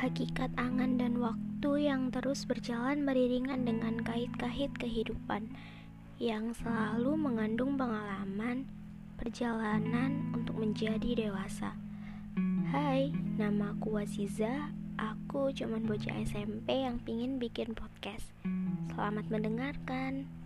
hakikat angan dan waktu yang terus berjalan beriringan dengan kait-kait kehidupan yang selalu mengandung pengalaman perjalanan untuk menjadi dewasa. Hai, nama aku Waziza. Aku cuman bocah SMP yang pingin bikin podcast. Selamat mendengarkan.